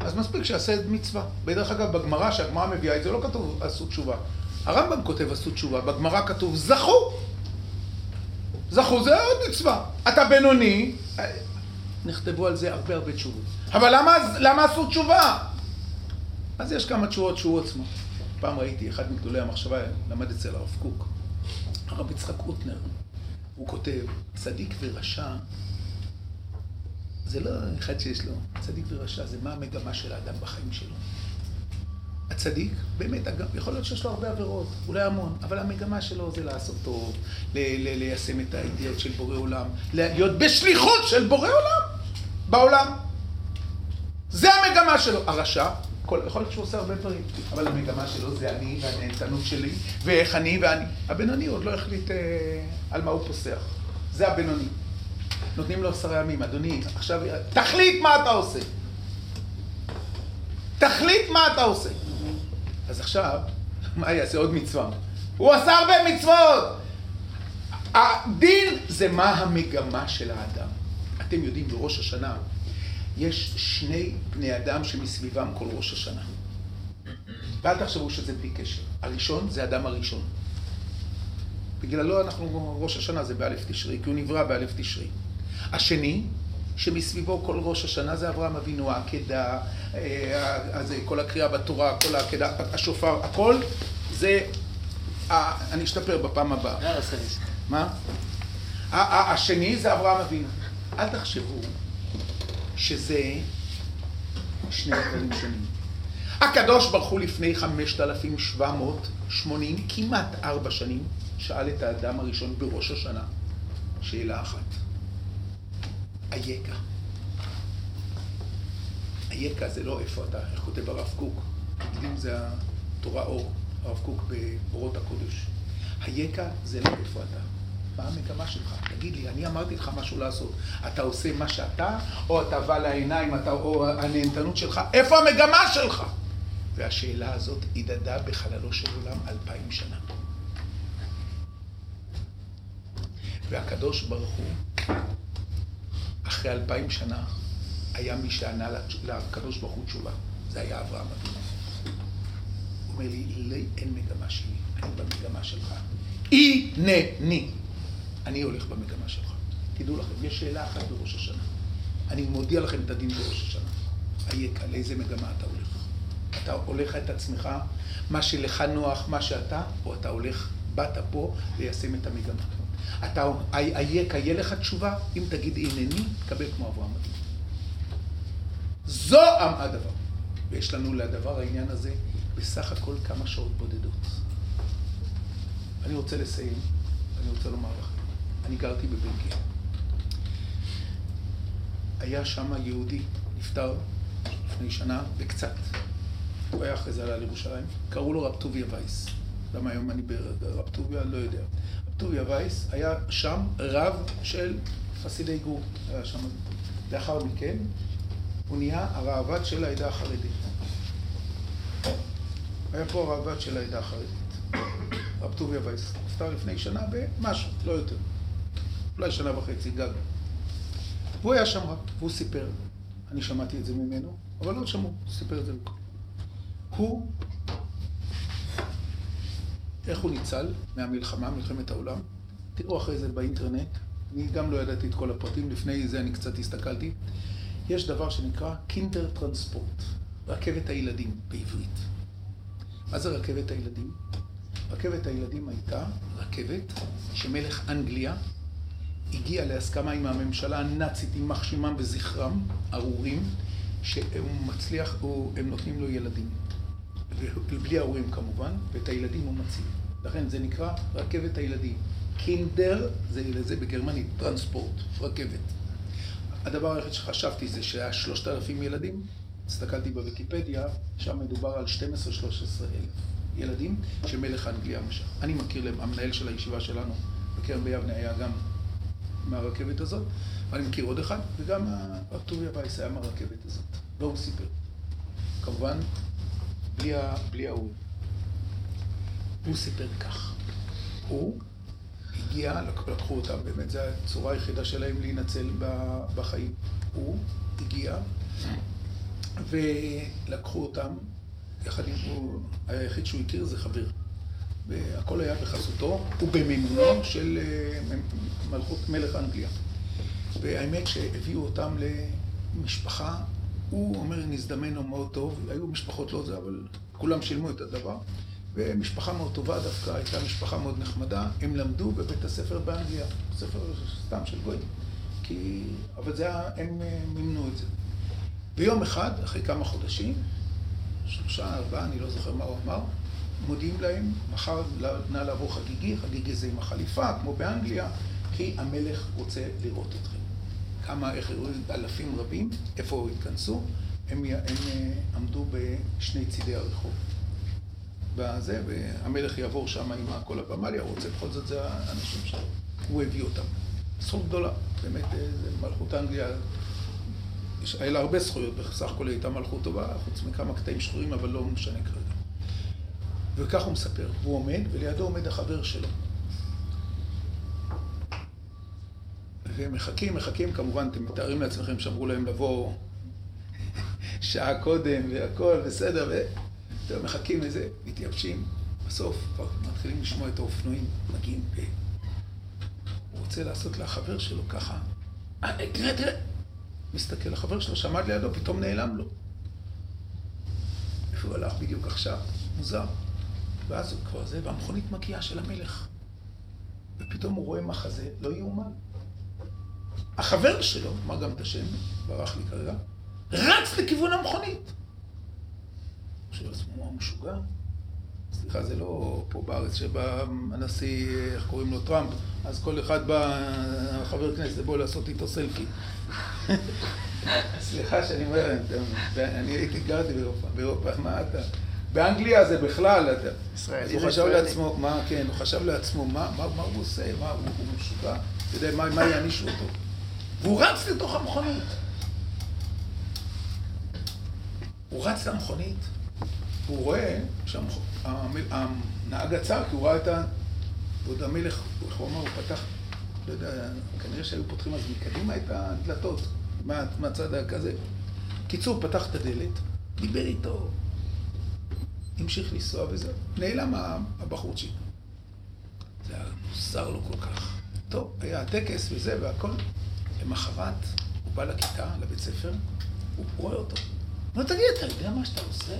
אז מספיק שיעשה את מצווה. בדרך אגב, בגמרא, שהגמרא מביאה את זה, לא כתוב עשו תשובה. הרמב"ם כותב עשו תשובה, בגמרא כתוב זכו. זכו זה עוד מצווה. אתה בינוני, נכתבו על זה הרבה הרבה תשובות. אבל למה, למה עשו תשובה? אז יש כמה תשובות שהוא עצמו. פעם ראיתי, אחד מגדולי המחשבה, למד אצל הרב קוק, הרב יצחק קוטנר. הוא כותב, צדיק ורשע זה לא אחד שיש לו צדיק ורשע, זה מה המגמה של האדם בחיים שלו. הצדיק, באמת, יכול להיות שיש לו הרבה עבירות, אולי המון, אבל המגמה שלו זה לעשות טוב, ליישם את האידיאות של בורא עולם, להיות בשליחות של בורא עולם, בעולם. זה המגמה שלו. הרשע, כל, יכול להיות שהוא עושה הרבה דברים, אבל המגמה שלו זה אני והנהנתנות שלי, ואיך אני ואני. הבינוני עוד לא החליט אה, על מה הוא פוסח. זה הבינוני. נותנים לו עשרה ימים, אדוני, עכשיו, תחליט מה אתה עושה. תחליט מה אתה עושה. אז עכשיו, מה יעשה עוד מצווה? הוא עשה הרבה מצוות! הדין זה מה המגמה של האדם. אתם יודעים, בראש השנה יש שני בני אדם שמסביבם כל ראש השנה. ואל תחשבו שזה בלי קשר. הראשון זה אדם הראשון. בגללו אנחנו, ראש השנה זה באלף תשרי, כי הוא נברא באלף תשרי. השני, שמסביבו כל ראש השנה זה אברהם אבינו, העקדה, אה, כל הקריאה בתורה, כל העקדה, השופר, הכל זה, אני אשתפר בפעם הבאה. אה, מה? השני זה אברהם אבינו. אל תחשבו שזה שני דברים שונים. הקדוש ברוך הוא לפני 5,780, כמעט ארבע שנים, שאל את האדם הראשון בראש השנה שאלה אחת. אייכה. אייכה זה לא איפה אתה, איך כותב הרב קוק. יודעים, זה התורה אור, הרב קוק באורות הקודש. אייכה זה לא איפה אתה. מה המגמה שלך? תגיד לי, אני אמרתי לך משהו לעשות. אתה עושה מה שאתה, או אתה בא לעיניים, אתה, או הנהנתנות שלך? איפה המגמה שלך? והשאלה הזאת הדהדה בחללו של עולם אלפיים שנה. והקדוש ברוך הוא אחרי אלפיים שנה, היה מי שענה לקדוש ברוך הוא תשובה. זה היה אברהם אבינו. הוא אומר לי, לי אין מגמה שלי, אני במגמה שלך. הנני. אני הולך במגמה שלך. תדעו לכם, יש שאלה אחת בראש השנה. אני מודיע לכם את הדין בראש השנה. אייכה, לאיזה מגמה אתה הולך? אתה הולך את עצמך, מה שלך נוח, מה שאתה, או אתה הולך, באת פה ליישם את המגמה. אתה, אייכה, יהיה לך תשובה, אם תגיד הנני, תקבל כמו אברהם אבינו. זו הדבר. ויש לנו לדבר העניין הזה בסך הכל כמה שעות בודדות. אני רוצה לסיים, אני רוצה לומר לכם, אני גרתי בבלגיה. היה שם יהודי, נפטר לפני שנה וקצת. הוא היה אחרי זה עלה לירושלים, קראו לו רב טוביה וייס. למה היום אני ברב טוביה? לא יודע. טוביה וייס היה שם רב של חסידי גור, היה שם. לאחר מכן הוא נהיה הראב"ד של העדה החרדית. היה פה הראב"ד של העדה החרדית. רב טוביה וייס. נפטר לפני שנה ומשהו, לא יותר. אולי שנה וחצי גג. והוא היה שם רב, והוא סיפר. אני שמעתי את זה ממנו, אבל לא שמעו, הוא סיפר את זה. הוא, איך הוא ניצל מהמלחמה, מלחמת העולם? תראו אחרי זה באינטרנט, אני גם לא ידעתי את כל הפרטים, לפני זה אני קצת הסתכלתי. יש דבר שנקרא קינדר טרנספורט, רכבת הילדים בעברית. מה זה רכבת הילדים? רכבת הילדים הייתה רכבת שמלך אנגליה הגיע להסכמה עם הממשלה הנאצית, יימח שמם וזכרם, ארורים, שהוא מצליח, הוא, הם נותנים לו ילדים. ובלי ההורים כמובן, ואת הילדים הוא מציל. לכן זה נקרא רכבת הילדים. קינדר, זה לזה בגרמנית, טרנספורט, רכבת. הדבר היחיד שחשבתי זה שהיה שלושת אלפים ילדים, הסתכלתי בוויקיפדיה, שם מדובר על 12-13 אלף ילדים שמלך אנגליה משך. אני מכיר להם, המנהל של הישיבה שלנו בקרן ביבנה היה גם מהרכבת הזאת, ואני מכיר עוד אחד, וגם הרב וייס היה מהרכבת הזאת, והוא סיפר. כמובן, בלי ההוא. הוא סיפר כך. הוא הגיע, לקחו אותם, באמת זו הצורה היחידה שלהם להינצל בחיים. הוא הגיע ולקחו אותם, יחד עם, הוא, היחיד שהוא הכיר זה חבר. והכל היה בחסותו ובמימונו של אה, מלכות מלך אנגליה. והאמת שהביאו אותם למשפחה, הוא אומר, נזדמן לו מאוד טוב, היו משפחות לא זה, אבל כולם שילמו את הדבר. ומשפחה מאוד טובה דווקא, הייתה משפחה מאוד נחמדה, הם למדו בבית הספר באנגליה, ספר סתם של גוי. כי... אבל זה היה, הם אה, מימנו את זה. ביום אחד, אחרי כמה חודשים, שלושה, ארבעה, אני לא זוכר מה הוא אמר, מודיעים להם, מחר נא לעבור חגיגי, חגיגי זה עם החליפה, כמו באנגליה, כי המלך רוצה לראות אתכם. כמה, איך הראו, אלפים רבים, איפה התכנסו? הם, הם אה, עמדו בשני צידי הרחוב. בזה, והמלך יעבור שם עם כל הבמליה, הוא רוצה, בכל זאת זה האנשים שהוא הביא אותם. זכות גדולה, באמת, אה, מלכות אנגליה, היה לה הרבה זכויות, בסך הכל הייתה מלכות טובה, חוץ מכמה קטעים שחורים, אבל לא משנה כרגע. וכך הוא מספר, הוא עומד, ולידו עומד החבר שלו. ומחכים, מחכים, כמובן, אתם מתארים לעצמכם שאמרו להם לבוא שעה קודם והכל, בסדר, ואתם מחכים לזה, מתייבשים, בסוף כבר מתחילים לשמוע את האופנועים, מגיעים, ו... הוא רוצה לעשות לחבר שלו ככה, אה, תראה, תראה, מסתכל, החבר שלו שעמד לידו, פתאום נעלם לו. איפה הוא הלך בדיוק עכשיו? מוזר. ואז הוא כבר זה, והמכונית מגיעה של המלך. ופתאום הוא רואה מחזה, לא יאומן. החבר שלו, אמר גם את השם, ברח לי כרגע, רץ לכיוון המכונית. חושב לעצמו, הוא משוגע? סליחה, זה לא פה בארץ שבא הנשיא, איך קוראים לו, טראמפ, אז כל אחד בא, חבר כנסת, בוא לעשות איתו סלפי. סליחה שאני אומר, אני הייתי גרתי באירופה, באירופה, מה אתה? באנגליה זה בכלל, אתה... ישראלי הוא חשב לעצמו, מה, כן, הוא חשב לעצמו, מה, מה, מה הוא עושה, מה, הוא, הוא משוגע, אתה יודע, מה, מה יענישו אותו. והוא רץ לתוך המכונית. הוא רץ למכונית, והוא רואה שהנהג עצר, כי הוא ראה את ה... ועוד המלך, איך הוא אמר, הוא פתח, לא יודע, כנראה שהיו פותחים אז מקדימה את הדלתות, מה, מהצד הכזה. קיצור, פתח את הדלת, דיבר איתו, המשיך לנסוע וזה, נעלם הבחורצ'יק. זה היה מוזר לו כל כך. טוב, היה הטקס וזה והכל. למחרת הוא בא לכיתה, לבית ספר, הוא רואה אותו. הוא אומר, תגיד, אתה יודע מה שאתה עושה?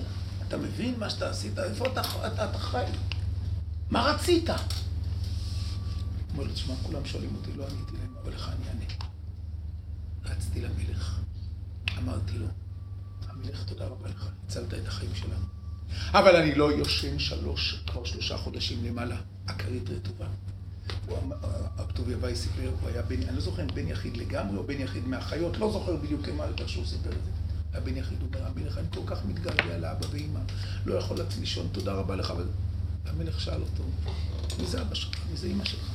אתה מבין מה שאתה עשית? איפה אתה, אתה, אתה חי? מה רצית? אומר לו, תשמע, כולם שואלים אותי, לא עניתי להם, אבל לך אני אענה. רצתי למלך, אמרתי לו, המלך, תודה רבה לך, הצלת את החיים שלנו. אבל אני לא יושן שלוש, כבר שלושה חודשים למעלה, הכרית רטובה. הרב טוביה וייס סיפר, הוא היה בן, אני לא זוכר אם בן יחיד לגמרי או בן יחיד מהחיות, לא זוכר בדיוק איך שהוא סיפר את זה. היה בן יחיד, הוא אומר, המלך, אני כל כך מתגעגע לאבא ואמא, לא יכול לצאת לישון, תודה רבה לך. והמלך שאל אותו, מי זה אבא שלך? מי זה אמא שלך?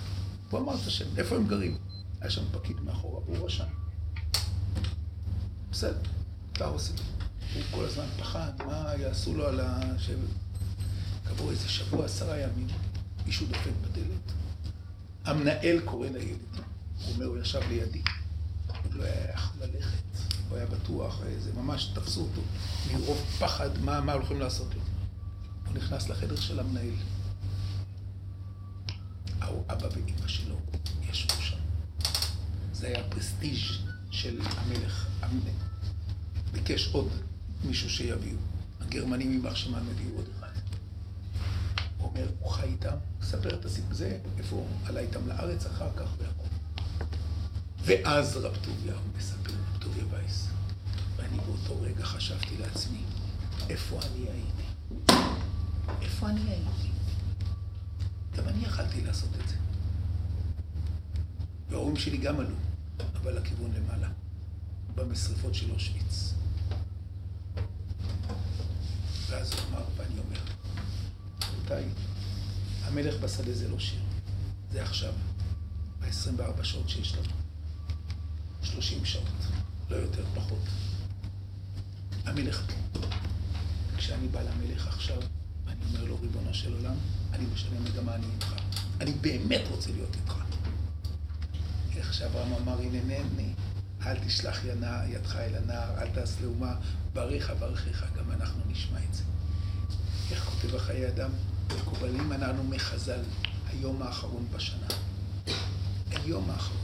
הוא אמר את השם, איפה הם גרים? היה שם פקיד מאחורה, והוא רשם. בסדר, אתה עושה. הוא כל הזמן פחד, מה יעשו לו על ה... כעבור איזה שבוע, עשרה ימים, מישהו דופק בדלת. המנהל קורא לילד. הוא אומר, הוא ישב לידי. הוא לא היה יכול ללכת. הוא היה בטוח, זה ממש תפסו אותו. מרוב פחד, מה, מה הולכים לעשות לו. הוא נכנס לחדר של המנהל. ההוא, אבא ואימא שלו ישבו שם. זה היה פרסטיג' של המלך. ביקש עוד מישהו שיביאו. הגרמנים יימח שמם הביאו עוד אחד. הוא אומר, הוא חי איתם, ספר את הסיפור הזה, איפה הוא עלה איתם לארץ אחר כך והכל. ואז רב טוביה, מספר, טוביה וייס, ואני באותו רגע חשבתי לעצמי, איפה אני הייתי? איפה אני הייתי? גם אני יכלתי לעשות את זה. וההורים שלי גם עלו, אבל לכיוון למעלה, במשרפות של אושוויץ. ואז הוא אמר, ואני אומר, רבותיי, המלך בשדה זה לא שיר, זה עכשיו, ב-24 שעות שיש לנו. 30 שעות, לא יותר, פחות. המלך פה. כשאני בא למלך עכשיו, אני אומר לו, ריבונו של עולם, אני משנה מגמה, אני איתך. אני באמת רוצה להיות איתך. איך שאברהם אמר, הנני, אל תשלח ידך אל הנער, אל תעש לאומה, בריך ברכך, גם אנחנו נשמע את זה. איך כותב החיי אדם? מקובלים אנחנו מחז"ל, היום האחרון בשנה. היום האחרון.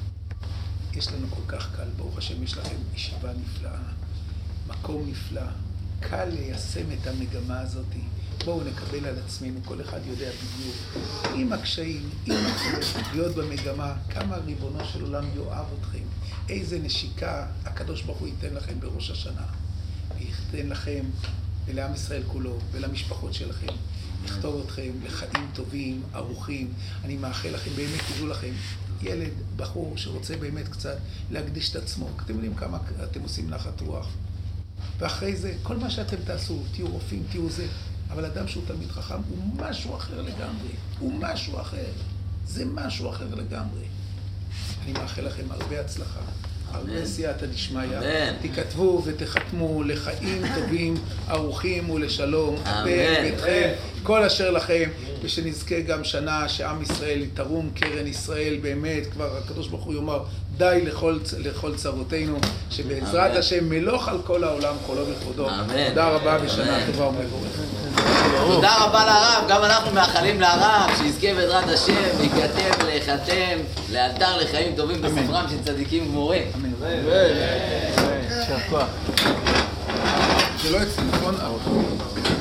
יש לנו כל כך קל, ברוך השם, יש לכם ישיבה נפלאה, מקום נפלא, קל ליישם את המגמה הזאת. בואו נקבל על עצמנו, כל אחד יודע בדיוק, עם הקשיים, עם הקשיים, להיות במגמה, כמה ריבונו של עולם יאהב אתכם, איזה נשיקה הקדוש ברוך הוא ייתן לכם בראש השנה, וייתן לכם ולעם ישראל כולו ולמשפחות שלכם. לכתוב אתכם לחיים טובים, ערוכים. אני מאחל לכם, באמת תדעו לכם, ילד, בחור שרוצה באמת קצת להקדיש את עצמו. אתם יודעים כמה אתם עושים נחת רוח. ואחרי זה, כל מה שאתם תעשו, תהיו רופאים, תהיו זה. אבל אדם שהוא תלמיד חכם הוא משהו אחר לגמרי. הוא משהו אחר. זה משהו אחר לגמרי. אני מאחל לכם הרבה הצלחה. הרבה סייעתא דשמיא. תיכתבו ותחתמו לחיים טובים, ערוכים ולשלום. אמן. אתם כל אשר לכם, ושנזכה גם שנה שעם ישראל תרום קרן ישראל באמת, כבר הקדוש ברוך הוא יאמר די לכל, לכל צרותינו, שבעזרת השם מלוך על כל העולם כולו בכבודו. אמן. תודה רבה ושנה טובה ומבורכת. תודה רבה לרב, גם אנחנו מאחלים לרב שיזכה בעזרת השם, להיכתב, להיחתם, לאתר לחיים טובים בספרם של צדיקים גמורים. אמן. יישר כוח. זה לא אצלי, נכון?